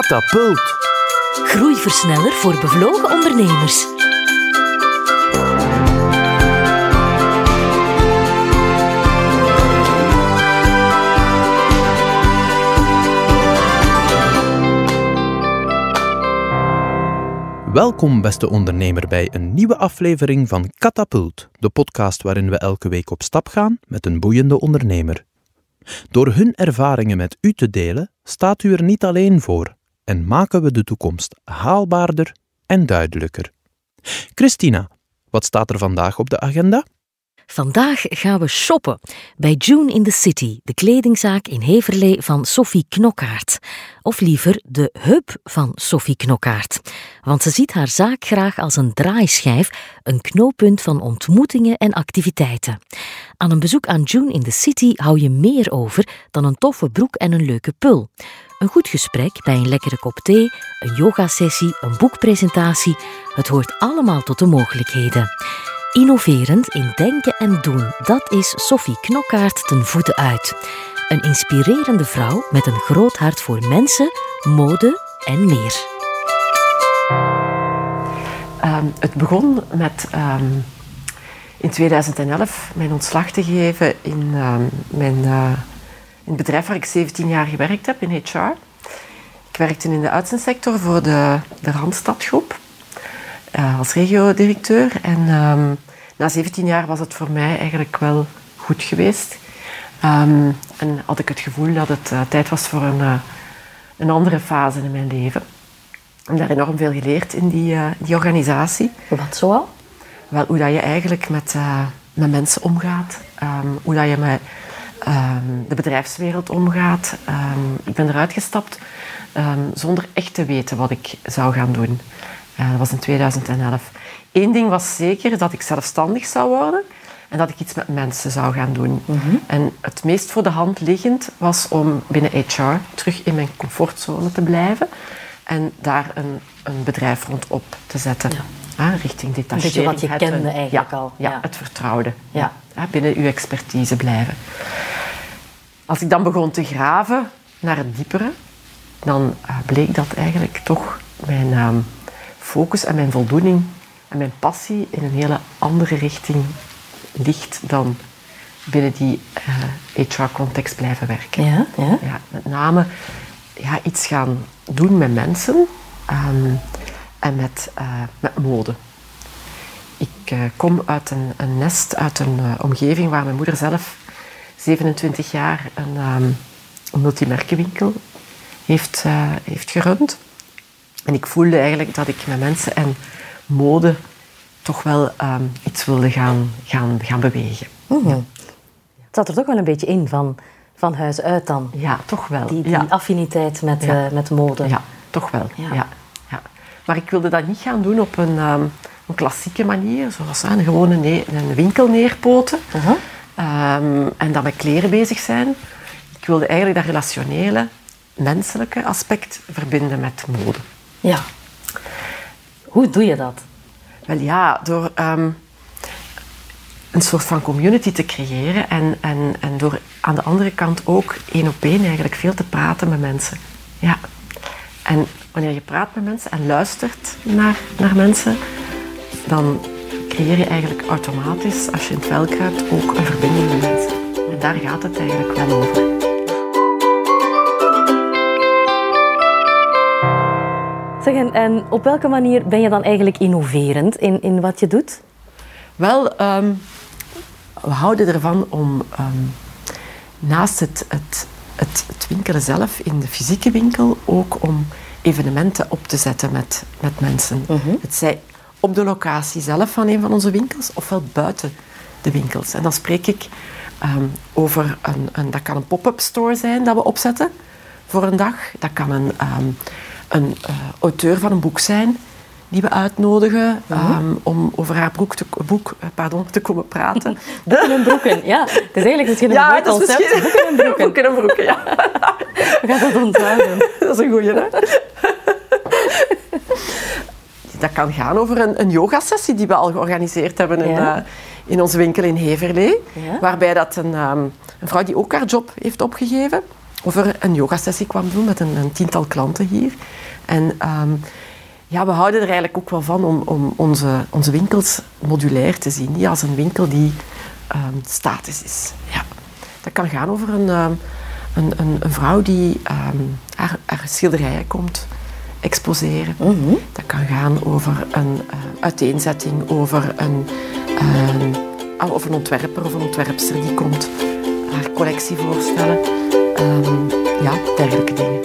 Katapult. Groeiversneller voor bevlogen ondernemers. Welkom, beste ondernemer, bij een nieuwe aflevering van Katapult, de podcast waarin we elke week op stap gaan met een boeiende ondernemer. Door hun ervaringen met u te delen, staat u er niet alleen voor en maken we de toekomst haalbaarder en duidelijker. Christina, wat staat er vandaag op de agenda? Vandaag gaan we shoppen bij June in the City, de kledingzaak in Heverlee van Sophie Knokkaert. Of liever de hub van Sophie Knokkaert. Want ze ziet haar zaak graag als een draaischijf, een knooppunt van ontmoetingen en activiteiten. Aan een bezoek aan June in the City hou je meer over dan een toffe broek en een leuke pul. Een goed gesprek bij een lekkere kop thee, een yogasessie, een boekpresentatie. Het hoort allemaal tot de mogelijkheden. Innoverend in denken en doen, dat is Sophie Knokkaert ten voeten uit. Een inspirerende vrouw met een groot hart voor mensen, mode en meer. Ehm, het begon met ehm, in 2011 mijn ontslag te geven in, ehm, mijn, eh, in het bedrijf waar ik 17 jaar gewerkt heb, in HR. Ik werkte in de uitzendsector voor de, de Randstadgroep uh, als regiodirecteur. En na 17 jaar was het voor mij eigenlijk wel goed geweest. en had ik het gevoel dat het uh, tijd was voor een, een andere fase in mijn leven. Ik heb daar enorm veel geleerd in die, die organisatie. Wat zoal? Wel, hoe dat je eigenlijk met, met mensen omgaat. Um, hoe dat je met de bedrijfswereld omgaat. Ik ben eruit gestapt zonder echt te weten wat ik zou gaan doen. Uh, dat was in 2011. Eén ding was zeker, dat ik zelfstandig zou worden. En dat ik iets met mensen zou gaan doen. Mm -hmm. En het meest voor de hand liggend was om binnen HR terug in mijn comfortzone te blijven. En daar een, een bedrijf rondop te zetten. Ja. Richting detachering. Een beetje wat je kende eigenlijk ja, al. Ja, het vertrouwde. Ja. binnen uw expertise blijven. Als ik dan begon te graven naar het diepere, dan uh, bleek dat eigenlijk toch mijn uh, focus en mijn voldoening en mijn passie in een hele andere richting ligt dan binnen die uh, HR-context blijven werken. Ja, ja. ja, met name ja, iets gaan doen met mensen. Um, en met, uh, met mode. Ik uh, kom uit een, een, nest, uit een omgeving waar mijn moeder zelf 27 jaar een, um, multimerkenwinkel heeft, heeft gerund. En ik voelde eigenlijk dat ik met mensen en mode toch wel um, iets wilde gaan, gaan, gaan bewegen. Mm -hmm. Het zat er toch wel een beetje in van, van huis uit dan? Ja, toch wel. Die, die ja. affiniteit met, ja. met mode. Ja, toch wel. Ja. Maar ik wilde dat niet gaan doen op een, um, een klassieke manier, zoals een gewone ne een winkel neerpoten uh -huh. um, en dan met kleren bezig zijn. Ik wilde eigenlijk dat relationele, menselijke aspect verbinden met mode. Ja. Hoe doe je dat? Wel ja, door um, een soort van community te creëren en, en, en door aan de andere kant ook één op één eigenlijk veel te praten met mensen. Ja. En wanneer je praat met mensen en luistert naar, naar mensen, dan creëer je eigenlijk automatisch, als je in het vel kruipt, ook een verbinding met mensen. En daar gaat het eigenlijk wel over. Zeg, en, en op welke manier ben je dan eigenlijk innoverend in, in wat je doet? Wel, um, we houden ervan om um, naast het, het, het, het winkelen zelf in de fysieke winkel ook om evenementen op te zetten met, met mensen. -huh. Het zij op de locatie zelf van een van onze winkels, ofwel buiten de winkels. En dan spreek ik um, over een, een, dat kan een pop-up store zijn dat we opzetten voor een dag. Dat kan een, um, een uh, auteur van een boek zijn die we uitnodigen -huh. um, om over haar boek te, boek, pardon, te komen praten. boeken en broeken, ja. Het is eigenlijk misschien een ja, mooi concept. Misschien... Boeken en broeken. boeken en broeken, ja. We gaan dat onthouden. Dat is een goeie, hè? Dat kan gaan over een, een yogasessie die we al georganiseerd hebben in, uh, in onze winkel in Heverlee. Ja. Waarbij dat een, um, een vrouw die ook haar job heeft opgegeven, over een yogasessie kwam doen met een, een tiental klanten hier. En ehm, ja, we houden er eigenlijk ook wel van om, om onze, onze winkels modulair te zien. Niet als een winkel die um, statisch is. Ja. Dat kan gaan over een, um, een, een, een, vrouw die haar, haar, schilderijen komt exposeren. Mhm. Dat kan gaan over een uh, uiteenzetting, over een, over een ontwerper of een ontwerpster die komt haar collectie voorstellen. Ja, dergelijke dingen.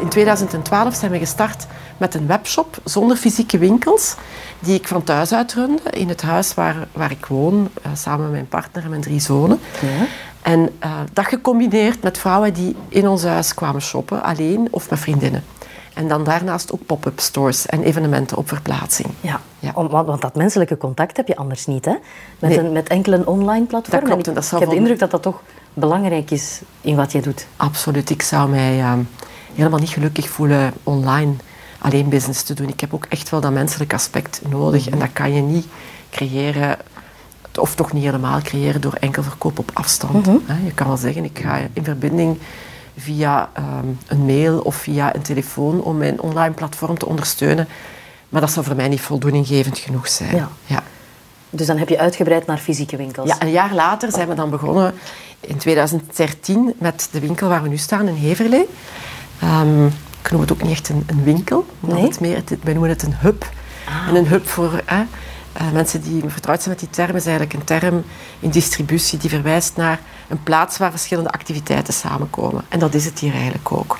In 2012 zijn we gestart met een webshop zonder fysieke winkels, die ik van thuis uit runde, in het huis waar, waar ik woon, uh, samen met mijn partner en mijn drie zonen. Ja. En uh, dat gecombineerd met vrouwen die in ons huis kwamen shoppen, alleen of met vriendinnen. En dan daarnaast ook pop-up stores en evenementen op verplaatsing. Ja, ja. Om, want, want, dat menselijke contact heb je anders niet, hè? Met, nee. een, met enkele online platformen. Dat klopt, ik, dat ik heb de indruk dat dat toch belangrijk is in wat je doet. Absoluut. Ik zou mij uh, helemaal niet gelukkig voelen online alleen business te doen. Ik heb ook echt wel dat menselijk aspect nodig. En dat kan je niet creëren, of toch niet helemaal creëren, door enkel verkoop op afstand. Mm -hmm. Je kan wel zeggen, ik ga in verbinding via um, een mail of via een telefoon om mijn online platform te ondersteunen. Maar dat zou voor mij niet voldoeninggevend genoeg zijn. Ja. ja. Dus dan heb je uitgebreid naar fysieke winkels? Ja, een jaar later zijn we dan begonnen in 2013 met de winkel waar we nu staan in Heverlee. Um, ik noem het ook niet echt een, een winkel. Nee? Het meer, het, wij noemen het een hub. Ah. En een hub voor eh, uh, mensen die vertrouwd zijn met die term is eigenlijk een term in distributie die verwijst naar een plaats waar verschillende activiteiten samenkomen. En dat is het hier eigenlijk ook.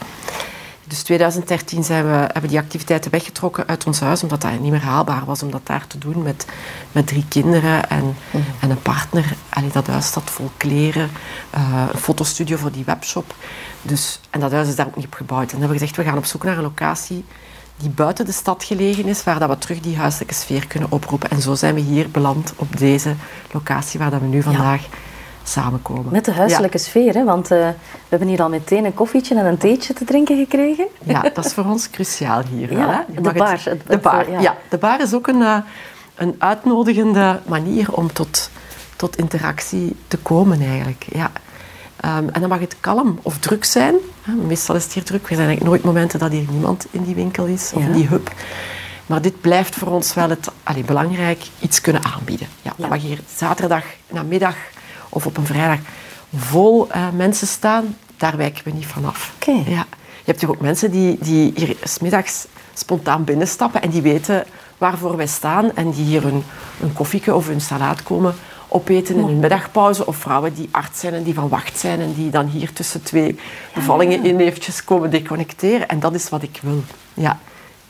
Dus 2013 zijn we, hebben we die activiteiten weggetrokken uit ons huis, omdat dat niet meer haalbaar was om dat daar te doen met, met drie kinderen en, en een partner. Allee, dat huis staat vol kleren, uh, een fotostudio voor die webshop. Dus, en dat huis is daar ook niet op gebouwd. En dan hebben we gezegd, we gaan op zoek naar een locatie die buiten de stad gelegen is, waar dat we terug die huiselijke sfeer kunnen oproepen. En zo zijn we hier beland op deze locatie waar dat we nu vandaag ja. samenkomen. Met de huiselijke ja. sfeer, hè? want uh, we hebben hier al meteen een koffietje en een theetje te drinken gekregen. Ja, dat is voor ons cruciaal hier. Ja, wel, hè? de bar. Het, het, de bar, ja. ja. De bar is ook een, uh, een uitnodigende manier om tot, tot interactie te komen eigenlijk. Ja. Um, en dan mag het kalm of druk zijn. Meestal is het hier druk. Er zijn eigenlijk nooit momenten dat hier niemand in die winkel is of in die hub. Maar dit blijft voor ons wel het, allee, belangrijk iets kunnen aanbieden. Ja, Ja. Dan mag hier zaterdag namiddag of op een vrijdag vol uh, mensen staan. Daar wijken we niet vanaf. Oké. Ja. Je hebt toch ook mensen die, die hier smiddags spontaan binnenstappen en die weten waarvoor wij staan en die hier hun, hun koffieke of hun salaat komen opeten in hun middagpauze. Of vrouwen die arts zijn en die van wacht zijn en die dan hier tussen twee bevallingen in eventjes komen deconnecteren. En dat is wat ik wil. Ja.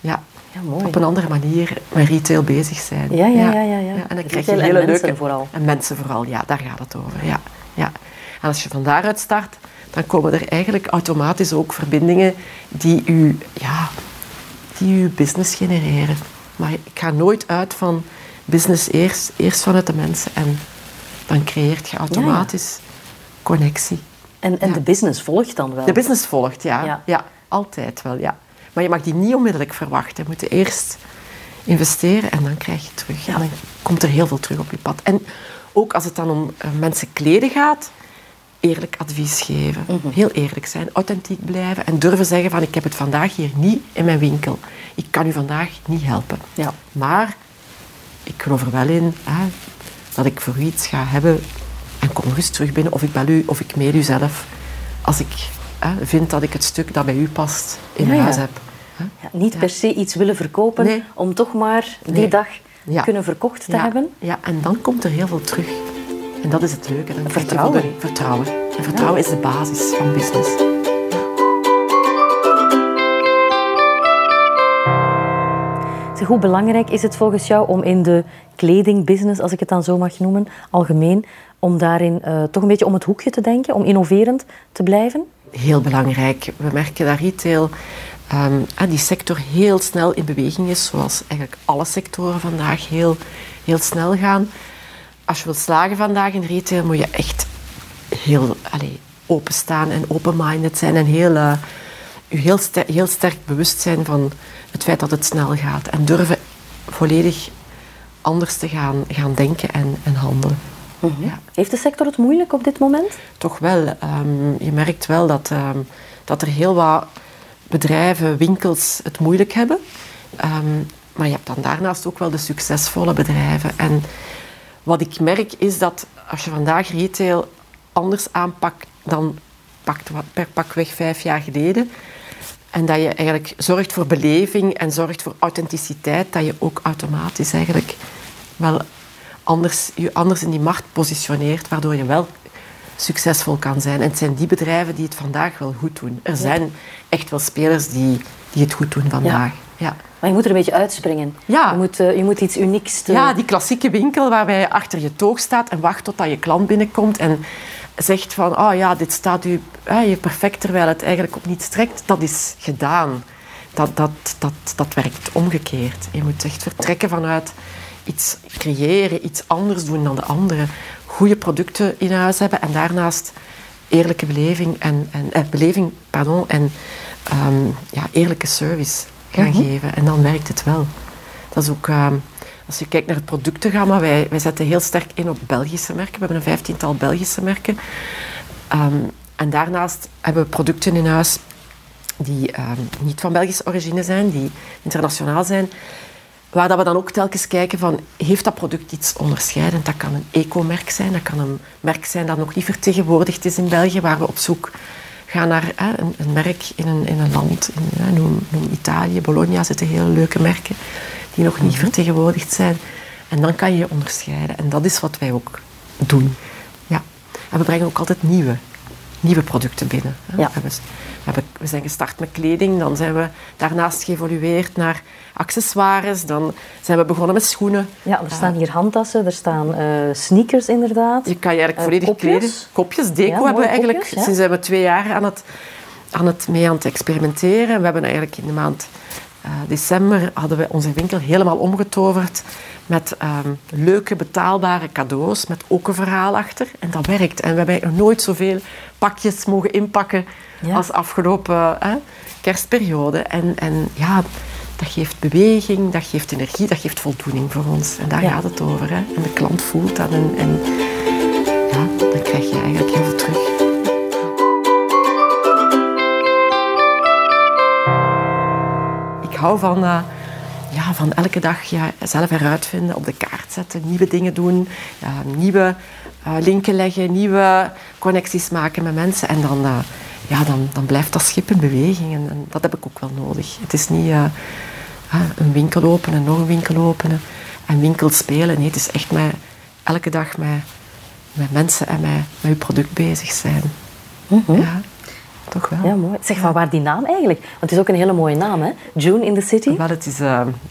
Ja. Ja, mooi. Op een andere manier met retail bezig zijn. Ja, ja, ja. ja, ja. en dan krijg je en hele mensen leuke... vooral. En mensen vooral, ja. Daar gaat het over. Ja. Ja. En als je van daaruit start, dan komen er eigenlijk automatisch ook verbindingen die u, ja, die business genereren. Maar ik ga nooit uit van business eerst, eerst vanuit de mensen en dan creëert je automatisch connectie. En, en Ja. de business volgt dan wel? De business volgt, ja. Ja. ja. altijd wel, ja. Maar je mag die niet onmiddellijk verwachten. Je moet eerst investeren en dan krijg je terug. Ja. En dan komt er heel veel terug op je pad. En ook als het dan om eh, mensen kleden gaat, eerlijk advies geven. Mhm. Heel eerlijk zijn, authentiek blijven en durven zeggen van ik heb het vandaag hier niet in mijn winkel. Ik kan u vandaag niet helpen. Ja. Maar ik geloof er wel in hè, dat ik voor u iets ga hebben en kom eens terug binnen of ik bel u of ik mail u zelf als ik hè, vind dat ik het stuk dat bij u past in Ja, ja. huis heb. Hè. Ja, niet per se iets willen verkopen Nee. om toch maar die Nee. dag kunnen verkocht te hebben. Ja, en dan komt er heel veel terug. En dat is het leuke. Dan Vertrouwen. Vertrouwen. En vertrouwen is de basis van business. Hoe belangrijk is het volgens jou om in de kledingbusiness, als ik het dan zo mag noemen, algemeen, om daarin eh, toch een beetje om het hoekje te denken, om innoverend te blijven? Heel belangrijk. We merken dat retail, ehm, ah, die sector heel snel in beweging is, zoals eigenlijk alle sectoren vandaag heel, heel snel gaan. Als je wilt slagen vandaag in retail, moet je echt heel allee, openstaan en open-minded zijn en heel, eh, je heel, ster- heel sterk bewust zijn van het feit dat het snel gaat. En durven volledig anders te gaan, gaan denken en, en handelen. Mhm. ja. Heeft de sector het moeilijk op dit moment? Toch wel. Ehm, je merkt wel dat, ehm, dat er heel wat bedrijven, winkels het moeilijk hebben. Ehm, maar je hebt dan daarnaast ook wel de succesvolle bedrijven. En wat ik merk is dat als je vandaag retail anders aanpakt dan pakt per pakweg vijf jaar geleden, en dat je eigenlijk zorgt voor beleving en zorgt voor authenticiteit, dat je ook automatisch eigenlijk wel anders, je anders in die markt positioneert, waardoor je wel succesvol kan zijn. En het zijn die bedrijven die het vandaag wel goed doen. Er zijn echt wel spelers die, die het goed doen vandaag. Ja. Maar je moet er een beetje uitspringen. Ja. Je, moet, uh, je moet iets unieks... Te... Ja, die klassieke winkel waarbij je achter je toog staat en wacht totdat je klant binnenkomt en zegt van, oh ja, dit staat u je perfect terwijl het eigenlijk op niets trekt. Dat is gedaan. Dat, dat, dat, dat werkt omgekeerd. Je moet echt vertrekken vanuit iets creëren, iets anders doen dan de anderen. Goede producten in huis hebben en daarnaast eerlijke beleving en, en eh, beleving, pardon, en ehm, ja, eerlijke service gaan mhm. geven. En dan werkt het wel. Dat is ook, ehm, als je kijkt naar het productengamma, wij, wij zetten heel sterk in op Belgische merken. We hebben een vijftiental Belgische merken. Ehm, en daarnaast hebben we producten in huis die niet van Belgische origine zijn, die internationaal zijn. Waar dat we dan ook telkens kijken van, heeft dat product iets onderscheidend? Dat kan een eco-merk zijn, dat kan een merk zijn dat nog niet vertegenwoordigd is in België, waar we op zoek gaan naar hè, een, een, merk in een, in een land, in, hè, noem, noem, Italië, Bologna zitten hele leuke merken die nog niet mhm. vertegenwoordigd zijn. En dan kan je je onderscheiden. En dat is wat wij ook doen. Ja. En we brengen ook altijd nieuwe, nieuwe producten binnen. Hè. Ja. We, zijn gestart met kleding, dan zijn we daarnaast geëvolueerd naar accessoires, dan zijn we begonnen met schoenen. Ja, er staan hier handtassen, er staan uh, sneakers inderdaad. Je kan je eigenlijk volledig uh, kleden. Kopjes, deco hebben we eigenlijk, kopjes, sinds zijn we twee jaar aan het, aan het mee aan het experimenteren. We hebben eigenlijk in de maand uh, december hadden we onze winkel helemaal omgetoverd met um, leuke betaalbare cadeaus, met ook een verhaal achter. En dat werkt. En we hebben nog nooit zoveel pakjes mogen inpakken ja. als afgelopen kerstperiode. En, en ja, dat geeft beweging, dat geeft energie, dat geeft voldoening voor ons. En daar gaat het over. Hè. En de klant voelt dat en, en ja, dan krijg je eigenlijk heel veel terug. Hou van... Uh, ja, van elke dag ja, zelf eruit vinden, op de kaart zetten, nieuwe dingen doen, nieuwe uh, linken leggen, nieuwe connecties maken met mensen. En dan, uh, ja, dan, dan blijft dat schip in beweging. En, en, dat heb ik ook wel nodig. Het is niet een winkel openen, nog een winkel openen en winkel spelen. Nee, het is echt met, elke dag met, met mensen en met, met je product bezig zijn. Mm Ja. Toch wel. Ja, mooi. Zeg, van waar die naam eigenlijk? Want het is ook een hele mooie naam, hè? June in the City. Wel, het is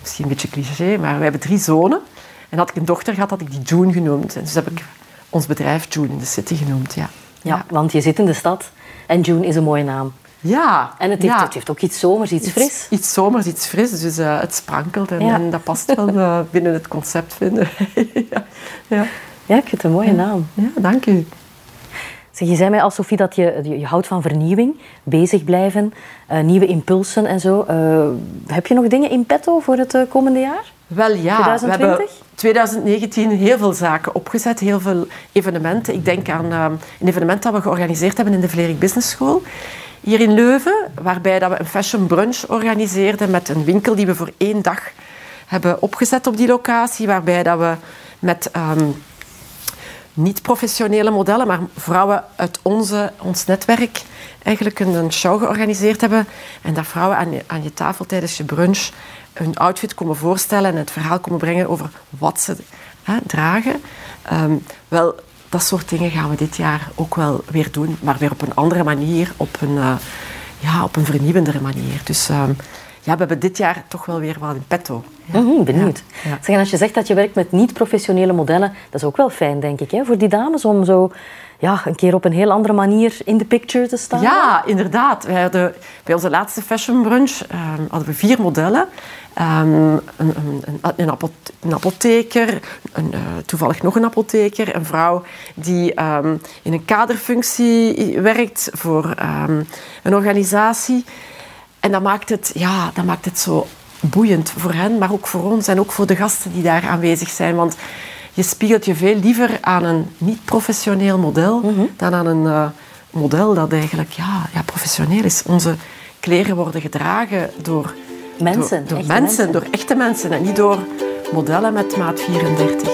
misschien een beetje cliché, maar we hebben drie zonen. En had ik een dochter gehad, had ik die June genoemd. En dus heb ik ons bedrijf June in the City genoemd, ja. Ja, want je zit in de stad en June is een mooie naam. Ja. En het heeft, het heeft ook iets zomers, iets, fris. Iets zomers, iets fris. Dus uh, het sprankelt en, en, dat past wel uh, binnen het concept, vinden ja. ja. ja, ik vind het een mooie naam. Ja, dank u. Zeg, je zei mij al, Sophie, dat je, je, houdt van vernieuwing, bezig blijven, uh, nieuwe impulsen en zo. heb je nog dingen in petto voor het komende jaar? Wel ja, 2020? we hebben 2019 heel veel zaken opgezet, heel veel evenementen. Ik denk aan uh, een evenement dat we georganiseerd hebben in de Vlerik Business School hier in Leuven, waarbij dat we een fashion brunch organiseerden met een winkel die we voor één dag hebben opgezet op die locatie, waarbij dat we met um, niet-professionele modellen, maar vrouwen uit onze, ons netwerk eigenlijk een, show georganiseerd hebben en dat vrouwen aan je, aan je tafel tijdens je brunch hun outfit komen voorstellen en het verhaal komen brengen over wat ze hè, dragen. Um, wel, dat soort dingen gaan we dit jaar ook wel weer doen, maar weer op een andere manier, op een, uh, ja, op een vernieuwendere manier. Dus um, ja, we hebben dit jaar toch wel weer wat in petto. Ja. Mm benieuwd. Ja. Zeg, als je zegt dat je werkt met niet-professionele modellen, dat is ook wel fijn, denk ik, hè, voor die dames om zo ja, een keer op een heel andere manier in de picture te staan. Ja, inderdaad. Wij hadden, bij onze laatste fashion brunch um, hadden we vier modellen. Um, een, een, een, een, apotheker, een, uh, toevallig nog een apotheker, een vrouw die um, in een kaderfunctie werkt voor een organisatie. En dat maakt, het, ja, dat maakt het zo boeiend voor hen, maar ook voor ons en ook voor de gasten die daar aanwezig zijn. Want je spiegelt je veel liever aan een niet-professioneel model Mhm. dan aan een eh, model dat eigenlijk ja, ja, professioneel is. Onze kleren worden gedragen door Mensen, door, door echte mensen, mensen. door echte mensen en niet door modellen met maat 34.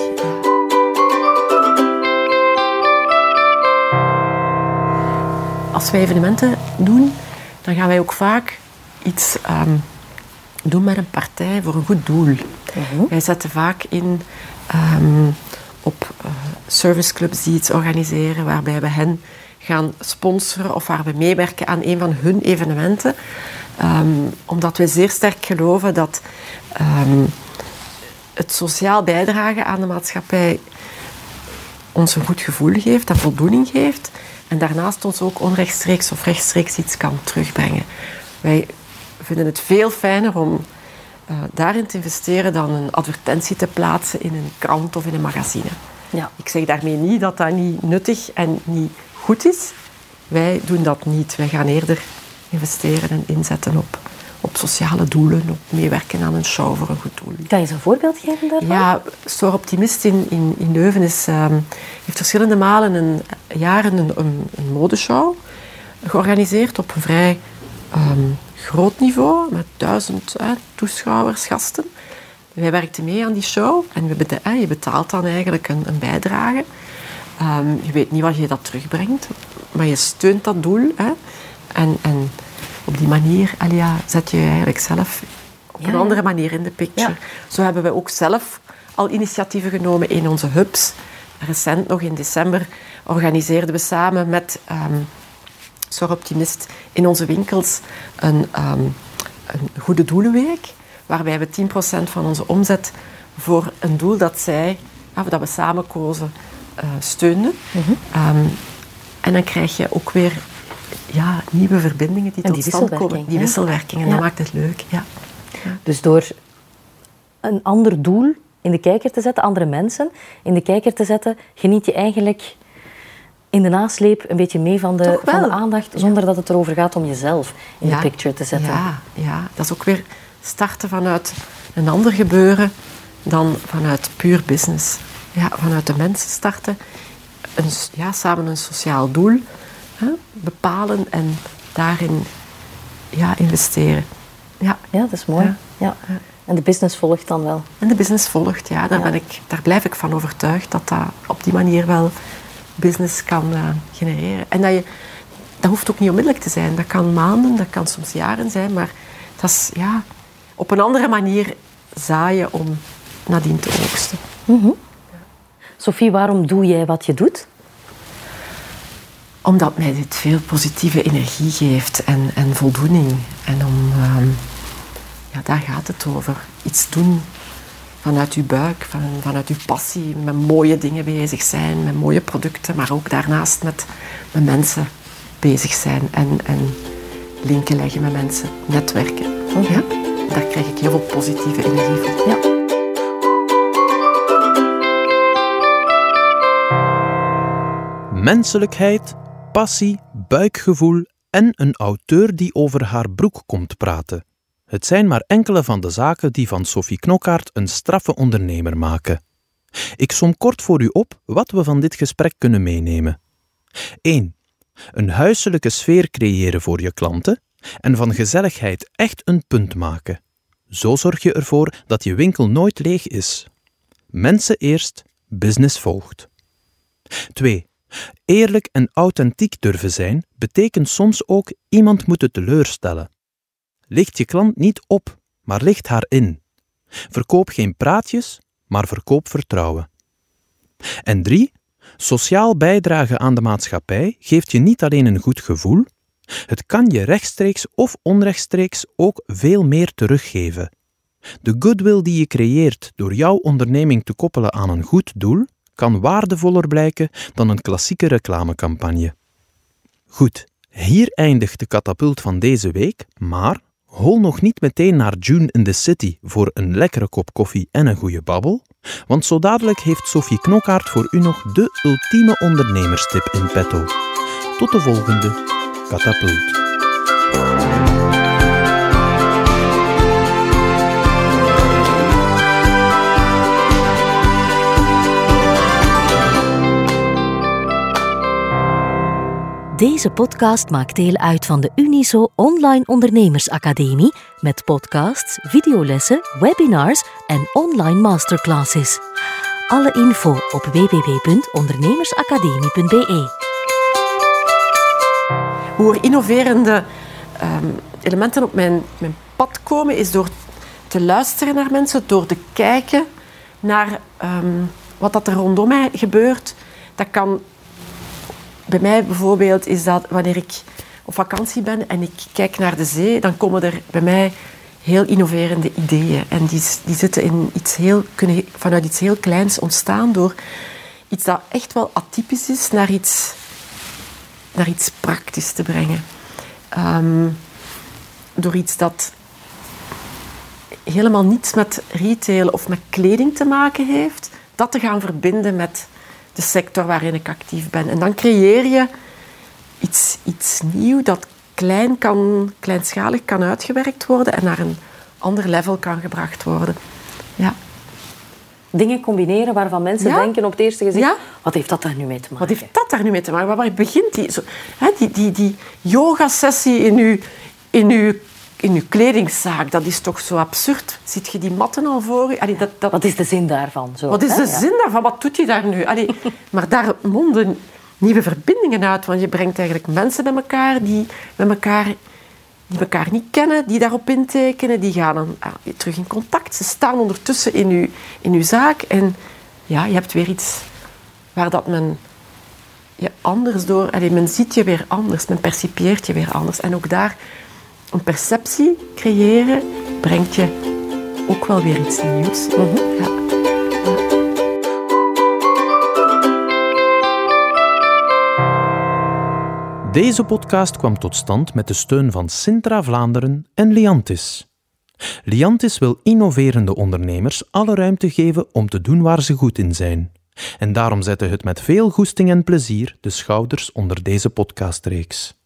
Als wij evenementen doen, dan gaan wij ook vaak iets ehm, doen met een partij voor een goed doel. Wij zetten vaak in ehm, op eh, serviceclubs die iets organiseren, waarbij we hen gaan sponsoren of waar we meewerken aan een van hun evenementen. Ehm, omdat we zeer sterk geloven dat het sociaal bijdragen aan de maatschappij ons een goed gevoel geeft en voldoening geeft. En daarnaast ons ook onrechtstreeks of rechtstreeks iets kan terugbrengen. Wij vinden het veel fijner om eh, daarin te investeren dan een advertentie te plaatsen in een krant of in een magazine. Ja. Ik zeg daarmee niet dat dat niet nuttig en niet goed is. Wij doen dat niet. Wij gaan eerder investeren en inzetten op, op sociale doelen, op meewerken aan een show voor een goed doel. Kan je eens een voorbeeld geven daarvan? Ja, Store Optimist in, in, in Leuven is, ehm, heeft verschillende malen een, jaren een, een, een modeshow georganiseerd op een vrij ehm, groot niveau, met duizend eh, toeschouwers, gasten. Wij werkten mee aan die show en we je betaalt dan eigenlijk een, een bijdrage. Ehm, je weet niet wat je dat terugbrengt, maar je steunt dat doel. Hè? En, en op die manier ja, zet je je eigenlijk zelf op Ja, een andere manier in de picture. Ja. Zo hebben we ook zelf al initiatieven genomen in onze hubs. Recent, nog in december, organiseerden we samen met ehm Zorg Optimist in onze winkels een, ehm, een goede doelenweek. Waarbij we 10% van onze omzet voor een doel dat zij, of dat we samen kozen, eh, steunden. Mhm. Ehm, en dan krijg je ook weer ja, nieuwe verbindingen die En tot die stand komen. wisselwerking, Die wisselwerking. En Ja. dat maakt het leuk. Ja. Dus door een ander doel in de kijker te zetten, andere mensen in de kijker te zetten, geniet je eigenlijk in de nasleep een beetje mee van de, van de aandacht, zonder dat het erover gaat om jezelf in Ja. de picture te zetten. Ja, ja, dat is ook weer starten vanuit een ander gebeuren dan vanuit puur business. Ja, vanuit de mensen starten, een, ja, samen een sociaal doel hè, bepalen en daarin ja, investeren. Ja. Ja, dat is mooi. Ja. En de business volgt dan wel. En de business volgt, ja, daar. Ben ik, daar blijf ik van overtuigd dat dat op die manier wel business kan eh, genereren. En dat, je, dat hoeft ook niet onmiddellijk te zijn. Dat kan maanden, dat kan soms jaren zijn, maar dat is ja, op een andere manier zaaien om nadien te oogsten. Sophie, waarom doe jij wat je doet? Omdat mij dit veel positieve energie geeft en, en voldoening. En om, ehm, ja, daar gaat het over. Iets doen vanuit uw buik, van, vanuit uw passie, met mooie dingen bezig zijn, met mooie producten, maar ook daarnaast met, met mensen bezig zijn en, en linken leggen met mensen, netwerken. Ja, daar krijg ik heel veel positieve energie van. Menselijkheid, passie, buikgevoel en een auteur die over haar broek komt praten. Het zijn maar enkele van de zaken die van Sophie Knokkaert een straffe ondernemer maken. Ik som kort voor u op wat we van dit gesprek kunnen meenemen. 1. Een huiselijke sfeer creëren voor je klanten en van gezelligheid echt een punt maken. Zo zorg je ervoor dat je winkel nooit leeg is. Mensen eerst, business volgt. 2. Eerlijk en authentiek durven zijn betekent soms ook iemand moeten teleurstellen. Licht je klant niet op, maar licht haar in. Verkoop geen praatjes, maar verkoop vertrouwen. En 3. Sociaal bijdragen aan de maatschappij geeft je niet alleen een goed gevoel, het kan je rechtstreeks of onrechtstreeks ook veel meer teruggeven. De goodwill die je creëert door jouw onderneming te koppelen aan een goed doel, kan waardevoller blijken dan een klassieke reclamecampagne. Goed, hier eindigt de katapult van deze week, maar hol nog niet meteen naar June in the City voor een lekkere kop koffie en een goede babbel, want zo dadelijk heeft Sophie Knokkaert voor u nog de ultieme ondernemerstip in petto. Tot de volgende katapult. Deze podcast maakt deel uit van de Uniso Online Ondernemersacademie met podcasts, videolessen, webinars en online masterclasses. Alle info op www.ondernemersacademie.be. Hoe er innoverende ehm, elementen op mijn, mijn pad komen, is door te luisteren naar mensen, door te kijken naar ehm, wat dat er rondom mij gebeurt. Dat kan bij mij bijvoorbeeld is dat wanneer ik op vakantie ben en ik kijk naar de zee, dan komen er bij mij heel innoverende ideeën. En die, die zitten in iets heel, kunnen vanuit iets heel kleins ontstaan door iets dat echt wel atypisch is naar iets, naar iets praktisch te brengen. Ehm, door iets dat helemaal niets met retail of met kleding te maken heeft, dat te gaan verbinden met de sector waarin ik actief ben. En dan creëer je iets, iets nieuws dat klein kan, kleinschalig kan uitgewerkt worden en naar een ander level kan gebracht worden. Ja. Dingen combineren waarvan mensen denken op het eerste gezicht, ja? wat heeft dat daar nu mee te maken? Wat heeft dat daar nu mee te maken? Waar begint die, zo, hè, die, die, die yoga-sessie in uw, in uw in je kledingzaak, dat is toch zo absurd. Ziet je die matten al voor je? dat, dat... Wat is de zin daarvan? Zo, wat is de zin daarvan? Wat doet hij daar nu? Allee, maar daar monden nieuwe verbindingen uit. Want je brengt eigenlijk mensen bij elkaar die, met elkaar, die elkaar niet kennen, die daarop intekenen. Die gaan dan ah, terug in contact. Ze staan ondertussen in je, in uw zaak. En ja, je hebt weer iets waar dat men je anders door... Allee, men ziet je weer anders, men percipieert je weer anders. En ook daar een perceptie creëren brengt je ook wel weer iets nieuws. Mhm. ja. Deze podcast kwam tot stand met de steun van Sintra Vlaanderen en Liantis. Liantis wil innoverende ondernemers alle ruimte geven om te doen waar ze goed in zijn. En daarom zette het met veel goesting en plezier de schouders onder deze podcastreeks.